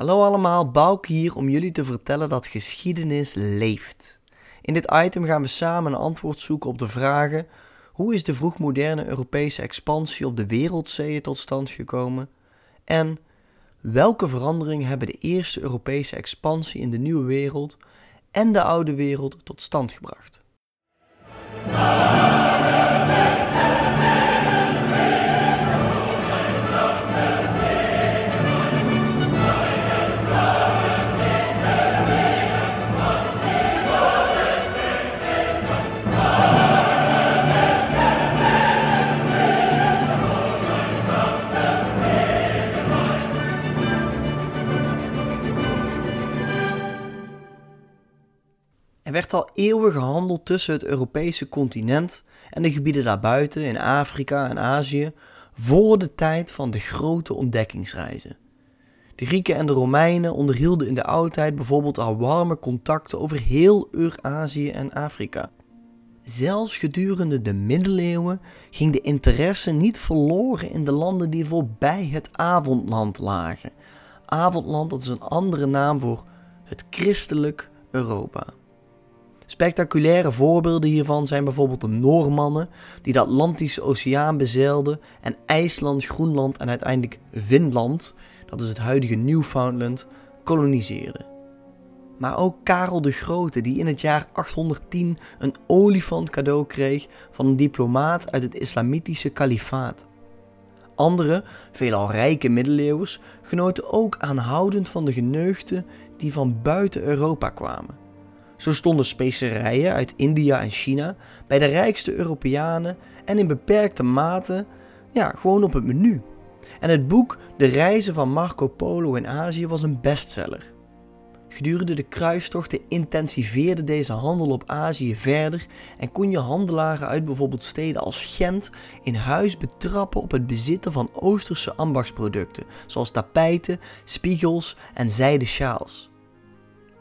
Hallo allemaal, Bouke hier om jullie te vertellen dat geschiedenis leeft. In dit item gaan we samen een antwoord zoeken op de vragen: hoe is de vroegmoderne Europese expansie op de wereldzeeën tot stand gekomen? En welke veranderingen hebben de eerste Europese expansie in de nieuwe wereld en de oude wereld tot stand gebracht? Al eeuwen gehandeld tussen het Europese continent en de gebieden daarbuiten in Afrika en Azië voor de tijd van de grote ontdekkingsreizen. De Grieken en de Romeinen onderhielden in de oudheid bijvoorbeeld al warme contacten over heel Eurazië en Afrika. Zelfs gedurende de middeleeuwen ging de interesse niet verloren in de landen die voorbij het avondland lagen. Avondland dat is een andere naam voor het christelijk Europa. Spectaculaire voorbeelden hiervan zijn bijvoorbeeld de Noormannen, die de Atlantische Oceaan bezeilden en IJsland, Groenland en uiteindelijk Finland, dat is het huidige Newfoundland, koloniseerden. Maar ook Karel de Grote, die in het jaar 810 een olifant cadeau kreeg van een diplomaat uit het islamitische kalifaat. Andere, veelal rijke middeleeuwers, genoten ook aanhoudend van de geneugten die van buiten Europa kwamen. Zo stonden specerijen uit India en China bij de rijkste Europeanen en in beperkte mate ja, gewoon op het menu. En het boek De Reizen van Marco Polo in Azië was een bestseller. Gedurende de kruistochten intensiveerde deze handel op Azië verder en kon je handelaren uit bijvoorbeeld steden als Gent in huis betrappen op het bezitten van Oosterse ambachtsproducten, zoals tapijten, spiegels en zijden sjaals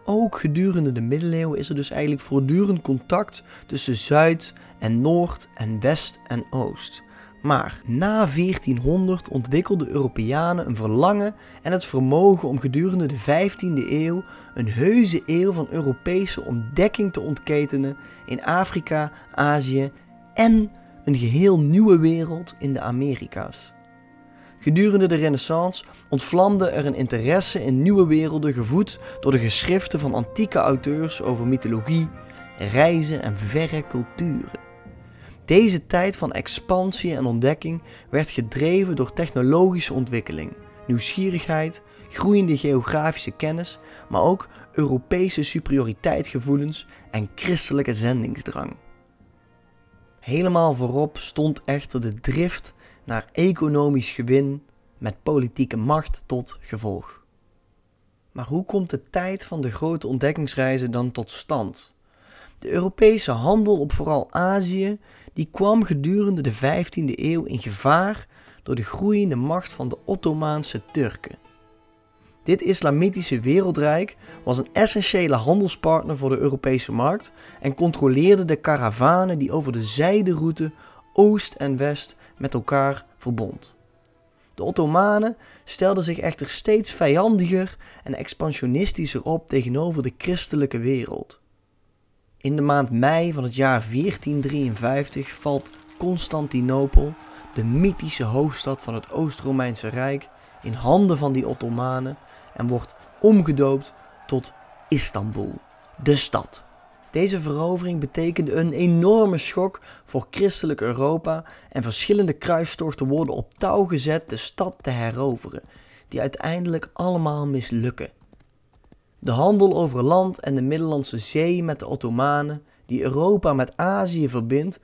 ook gedurende de middeleeuwen is er dus eigenlijk voortdurend contact tussen Zuid en Noord en West en Oost. Maar na 1400 ontwikkelden Europeanen een verlangen en het vermogen om gedurende de 15e eeuw een heuse eeuw van Europese ontdekking te ontketenen in Afrika, Azië en een geheel nieuwe wereld in de Amerika's. Gedurende de Renaissance ontvlamde er een interesse in nieuwe werelden gevoed door de geschriften van antieke auteurs over mythologie, reizen en verre culturen. Deze tijd van expansie en ontdekking werd gedreven door technologische ontwikkeling, nieuwsgierigheid, groeiende geografische kennis, maar ook Europese superioriteitsgevoelens en christelijke zendingsdrang. Helemaal voorop stond echter de drift naar economisch gewin met politieke macht tot gevolg. Maar hoe komt de tijd van de grote ontdekkingsreizen dan tot stand? De Europese handel op vooral Azië die kwam gedurende de 15e eeuw in gevaar door de groeiende macht van de Ottomaanse Turken. Dit islamitische wereldrijk was een essentiële handelspartner voor de Europese markt en controleerde de karavanen die over de zijderoute Oost en West met elkaar verbond. De Ottomanen stelden zich echter steeds vijandiger en expansionistischer op tegenover de christelijke wereld. In de maand mei van het jaar 1453 valt Constantinopel, de mythische hoofdstad van het Oost-Romeinse Rijk, in handen van die Ottomanen en wordt omgedoopt tot Istanbul, de stad. Deze verovering betekende een enorme schok voor christelijk Europa en verschillende kruistochten worden op touw gezet de stad te heroveren, die uiteindelijk allemaal mislukken. De handel over land en de Middellandse Zee met de Ottomanen, die Europa met Azië verbindt,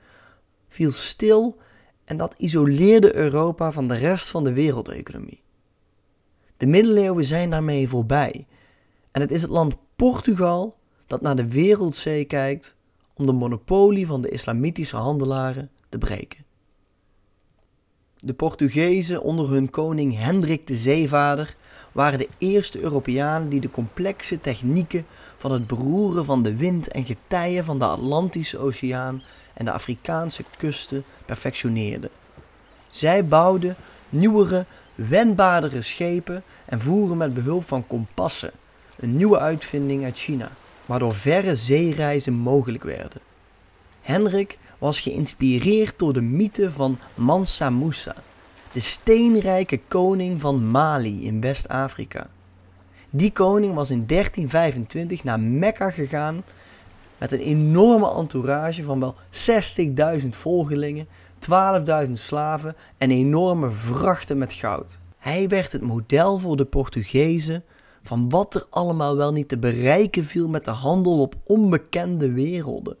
viel stil en dat isoleerde Europa van de rest van de wereldeconomie. De middeleeuwen zijn daarmee voorbij en het is het land Portugal dat naar de wereldzee kijkt om de monopolie van de islamitische handelaren te breken. De Portugezen onder hun koning Hendrik de Zeevader waren de eerste Europeanen die de complexe technieken van het beroeren van de wind en getijen van de Atlantische Oceaan en de Afrikaanse kusten perfectioneerden. Zij bouwden nieuwere, wendbaardere schepen en voeren met behulp van kompassen, een nieuwe uitvinding uit China, waardoor verre zeereizen mogelijk werden. Hendrik was geïnspireerd door de mythe van Mansa Musa, de steenrijke koning van Mali in West-Afrika. Die koning was in 1325 naar Mekka gegaan met een enorme entourage van wel 60.000 volgelingen, 12.000 slaven en enorme vrachten met goud. Hij werd het model voor de Portugezen van wat er allemaal wel niet te bereiken viel met de handel op onbekende werelden.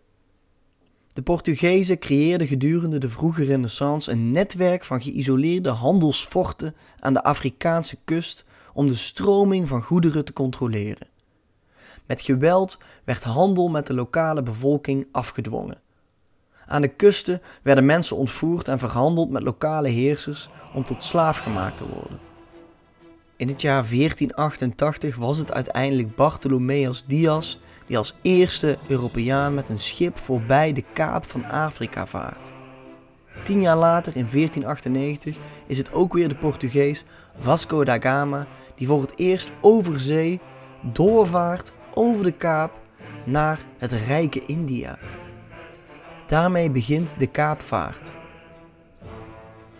De Portugezen creëerden gedurende de vroege Renaissance een netwerk van geïsoleerde handelsforten aan de Afrikaanse kust om de stroming van goederen te controleren. Met geweld werd handel met de lokale bevolking afgedwongen. Aan de kusten werden mensen ontvoerd en verhandeld met lokale heersers om tot slaaf gemaakt te worden. In het jaar 1488 was het uiteindelijk Bartholomeus Diaz die als eerste Europeaan met een schip voorbij de Kaap van Afrika vaart. Tien jaar later, in 1498, is het ook weer de Portugees Vasco da Gama die voor het eerst over zee doorvaart over de Kaap naar het rijke India. Daarmee begint de Kaapvaart.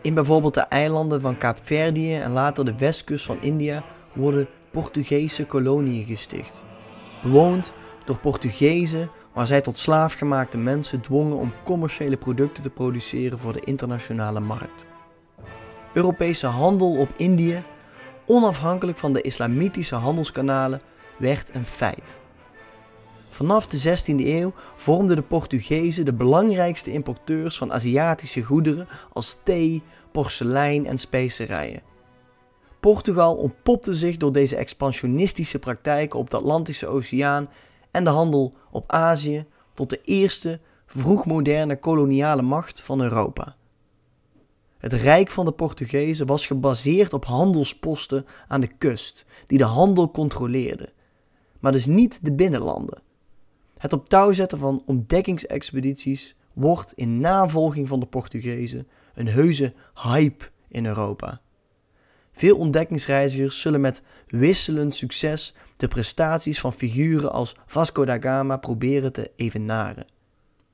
In bijvoorbeeld de eilanden van Kaapverdië en later de westkust van India worden Portugese koloniën gesticht. Bewoond door Portugezen waar zij tot slaafgemaakte mensen dwongen om commerciële producten te produceren voor de internationale markt. Europese handel op Indië, onafhankelijk van de islamitische handelskanalen, werd een feit. Vanaf de 16e eeuw vormden de Portugezen de belangrijkste importeurs van Aziatische goederen als thee, porselein en specerijen. Portugal ontpopte zich door deze expansionistische praktijken op de Atlantische Oceaan en de handel op Azië tot de eerste vroegmoderne koloniale macht van Europa. Het rijk van de Portugezen was gebaseerd op handelsposten aan de kust, die de handel controleerden, maar dus niet de binnenlanden. Het op touw zetten van ontdekkingsexpedities wordt in navolging van de Portugezen een heuse hype in Europa. Veel ontdekkingsreizigers zullen met wisselend succes de prestaties van figuren als Vasco da Gama proberen te evenaren.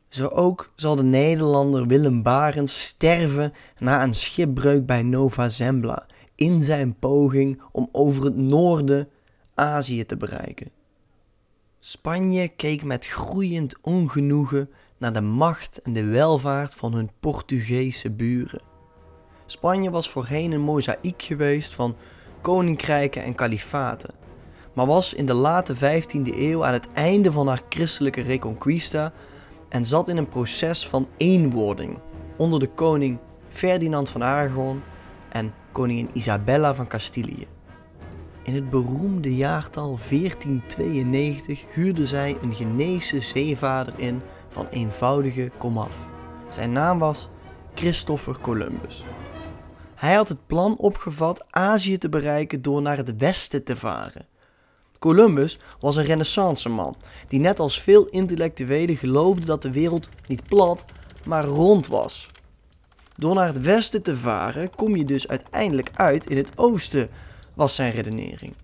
Zo ook zal de Nederlander Willem Barents sterven na een schipbreuk bij Nova Zembla in zijn poging om over het noorden Azië te bereiken. Spanje keek met groeiend ongenoegen naar de macht en de welvaart van hun Portugese buren. Spanje was voorheen een mozaïek geweest van koninkrijken en kalifaten, maar was in de late 15e eeuw aan het einde van haar christelijke reconquista en zat in een proces van eenwording onder de koning Ferdinand van Aragon en koningin Isabella van Castilië. In het beroemde jaartal 1492 huurde zij een Geneese zeevaarder in van eenvoudige komaf. Zijn naam was Christopher Columbus. Hij had het plan opgevat Azië te bereiken door naar het westen te varen. Columbus was een renaissance man die net als veel intellectuelen geloofde dat de wereld niet plat, maar rond was. Door naar het westen te varen kom je dus uiteindelijk uit in het oosten, was zijn redenering.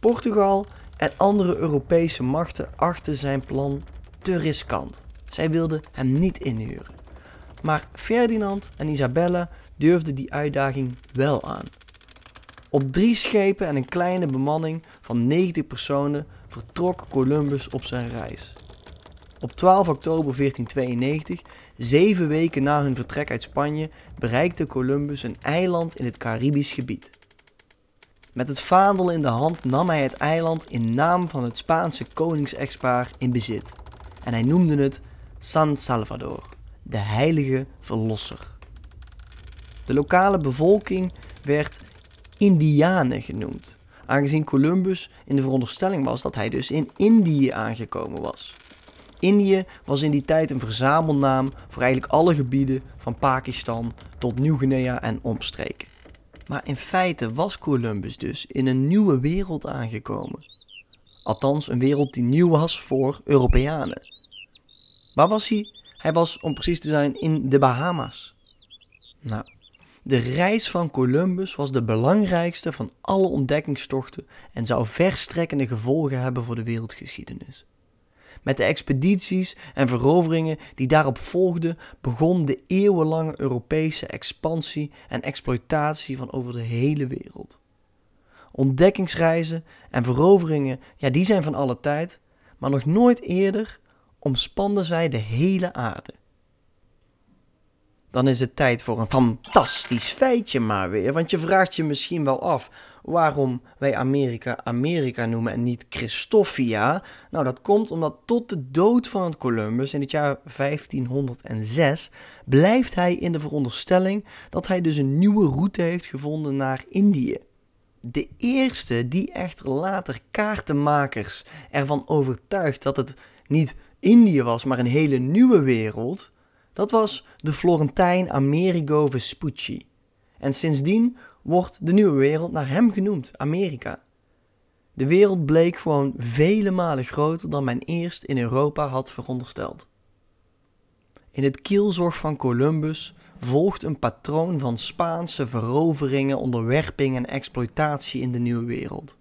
Portugal en andere Europese machten achten zijn plan te riskant. Zij wilden hem niet inhuren. Maar Ferdinand en Isabella durfden die uitdaging wel aan. Op drie schepen en een kleine bemanning van 90 personen vertrok Columbus op zijn reis. Op 12 oktober 1492, zeven weken na hun vertrek uit Spanje, bereikte Columbus een eiland in het Caribisch gebied. Met het vaandel in de hand nam hij het eiland in naam van het Spaanse koningsexpaar in bezit. En hij noemde het San Salvador, de heilige verlosser. De lokale bevolking werd Indianen genoemd, aangezien Columbus in de veronderstelling was dat hij dus in Indië aangekomen was. Indië was in die tijd een verzamelnaam voor eigenlijk alle gebieden van Pakistan tot Nieuw-Guinea en omstreken. Maar in feite was Columbus dus in een nieuwe wereld aangekomen. Althans, een wereld die nieuw was voor Europeanen. Waar was hij? Hij was, om precies te zijn, in de Bahama's. Nou, De reis van Columbus was de belangrijkste van alle ontdekkingstochten en zou verstrekkende gevolgen hebben voor de wereldgeschiedenis. Met de expedities en veroveringen die daarop volgden, begon de eeuwenlange Europese expansie en exploitatie van over de hele wereld. Ontdekkingsreizen en veroveringen, ja, die zijn van alle tijd, maar nog nooit eerder omspanden zij de hele aarde. Dan is het tijd voor een fantastisch feitje maar weer, want je vraagt je misschien wel af waarom wij Amerika Amerika noemen en niet Christoffia. Nou, dat komt omdat tot de dood van Columbus in het jaar 1506 blijft hij in de veronderstelling dat hij dus een nieuwe route heeft gevonden naar Indië. De eerste die echter later kaartenmakers ervan overtuigt dat het niet Indië was, maar een hele nieuwe wereld, dat was de Florentijn Amerigo Vespucci. En sindsdien wordt de nieuwe wereld naar hem genoemd, Amerika. De wereld bleek gewoon vele malen groter dan men eerst in Europa had verondersteld. In het kielzorg van Columbus volgt een patroon van Spaanse veroveringen, onderwerping en exploitatie in de nieuwe wereld.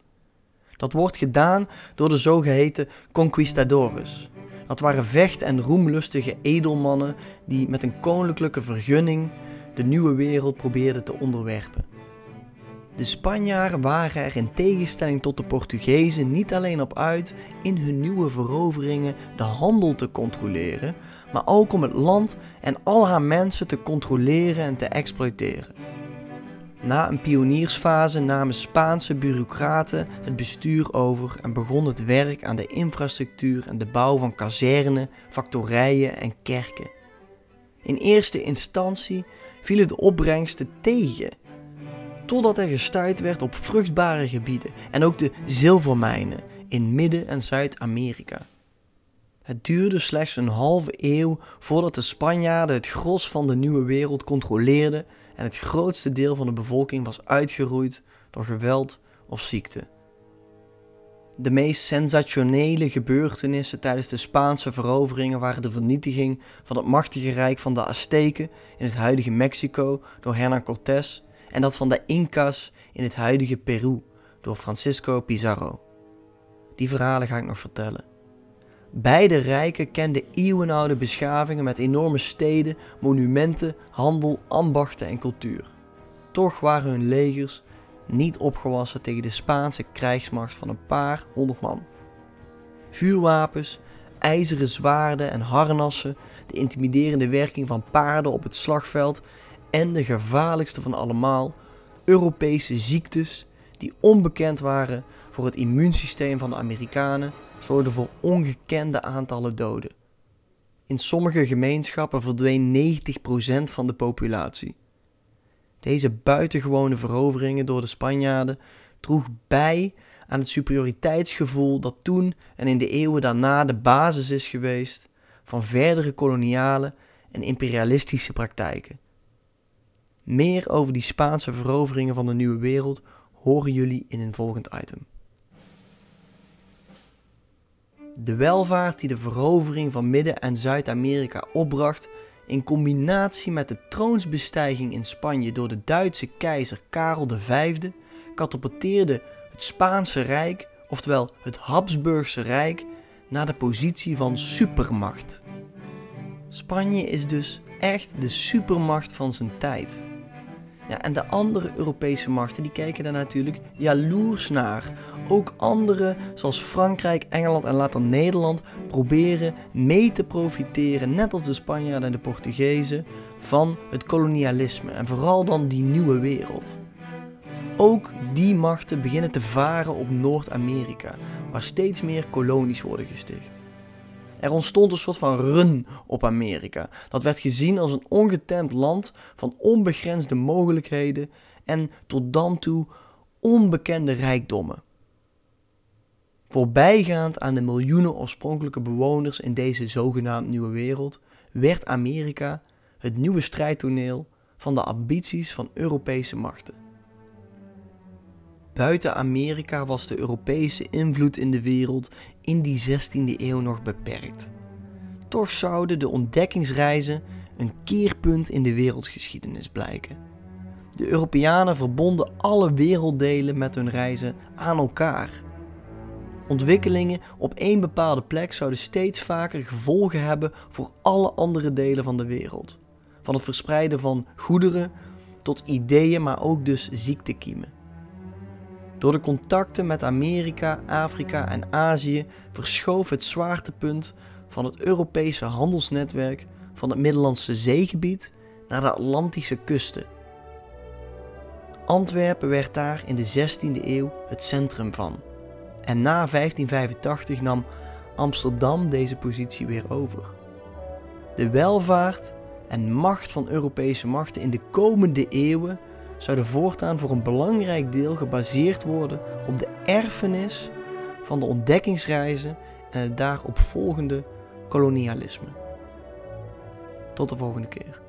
Dat wordt gedaan door de zogeheten conquistadores. Dat waren vecht- en roemlustige edelmannen die met een koninklijke vergunning de nieuwe wereld probeerden te onderwerpen. De Spanjaarden waren er in tegenstelling tot de Portugezen niet alleen op uit in hun nieuwe veroveringen de handel te controleren, maar ook om het land en al haar mensen te controleren en te exploiteren. Na een pioniersfase namen Spaanse bureaucraten het bestuur over en begon het werk aan de infrastructuur en de bouw van kazernen, factorijen en kerken. In eerste instantie vielen de opbrengsten tegen, totdat er gestuurd werd op vruchtbare gebieden en ook de zilvermijnen in Midden- en Zuid-Amerika. Het duurde slechts een halve eeuw voordat de Spanjaarden het gros van de nieuwe wereld controleerden en het grootste deel van de bevolking was uitgeroeid door geweld of ziekte. De meest sensationele gebeurtenissen tijdens de Spaanse veroveringen waren de vernietiging van het machtige rijk van de Azteken in het huidige Mexico door Hernán Cortés en dat van de Incas in het huidige Peru door Francisco Pizarro. Die verhalen ga ik nog vertellen. Beide rijken kenden eeuwenoude beschavingen met enorme steden, monumenten, handel, ambachten en cultuur. Toch waren hun legers niet opgewassen tegen de Spaanse krijgsmacht van een paar honderd man. Vuurwapens, ijzeren zwaarden en harnassen, de intimiderende werking van paarden op het slagveld en de gevaarlijkste van allemaal, Europese ziektes die onbekend waren voor het immuunsysteem van de Amerikanen zorgden voor ongekende aantallen doden. In sommige gemeenschappen verdween 90% van de populatie. Deze buitengewone veroveringen door de Spanjaarden droeg bij aan het superioriteitsgevoel dat toen en in de eeuwen daarna de basis is geweest van verdere koloniale en imperialistische praktijken. Meer over die Spaanse veroveringen van de nieuwe wereld horen jullie in een volgend item. De welvaart die de verovering van Midden- en Zuid-Amerika opbracht, in combinatie met de troonsbestijging in Spanje door de Duitse keizer Karel V, katapulteerde het Spaanse Rijk, oftewel het Habsburgse Rijk, naar de positie van supermacht. Spanje is dus echt de supermacht van zijn tijd. Ja, en de andere Europese machten die kijken daar natuurlijk jaloers naar. Ook andere, zoals Frankrijk, Engeland en later Nederland, proberen mee te profiteren, net als de Spanjaarden en de Portugezen, van het kolonialisme en vooral dan die nieuwe wereld. Ook die machten beginnen te varen op Noord-Amerika, waar steeds meer kolonies worden gesticht. Er ontstond een soort van run op Amerika. Dat werd gezien als een ongetemd land van onbegrensde mogelijkheden en tot dan toe onbekende rijkdommen. Voorbijgaand aan de miljoenen oorspronkelijke bewoners in deze zogenaamd nieuwe wereld, werd Amerika het nieuwe strijdtoneel van de ambities van Europese machten. Buiten Amerika was de Europese invloed in de wereld in die 16e eeuw nog beperkt. Toch zouden de ontdekkingsreizen een keerpunt in de wereldgeschiedenis blijken. De Europeanen verbonden alle werelddelen met hun reizen aan elkaar. Ontwikkelingen op één bepaalde plek zouden steeds vaker gevolgen hebben voor alle andere delen van de wereld. Van het verspreiden van goederen tot ideeën, maar ook dus ziektekiemen. Door de contacten met Amerika, Afrika en Azië verschoof het zwaartepunt van het Europese handelsnetwerk van het Middellandse zeegebied naar de Atlantische kusten. Antwerpen werd daar in de 16e eeuw het centrum van. En na 1585 nam Amsterdam deze positie weer over. De welvaart en macht van Europese machten in de komende eeuwen zouden voortaan voor een belangrijk deel gebaseerd worden op de erfenis van de ontdekkingsreizen en het daarop volgende kolonialisme. Tot de volgende keer.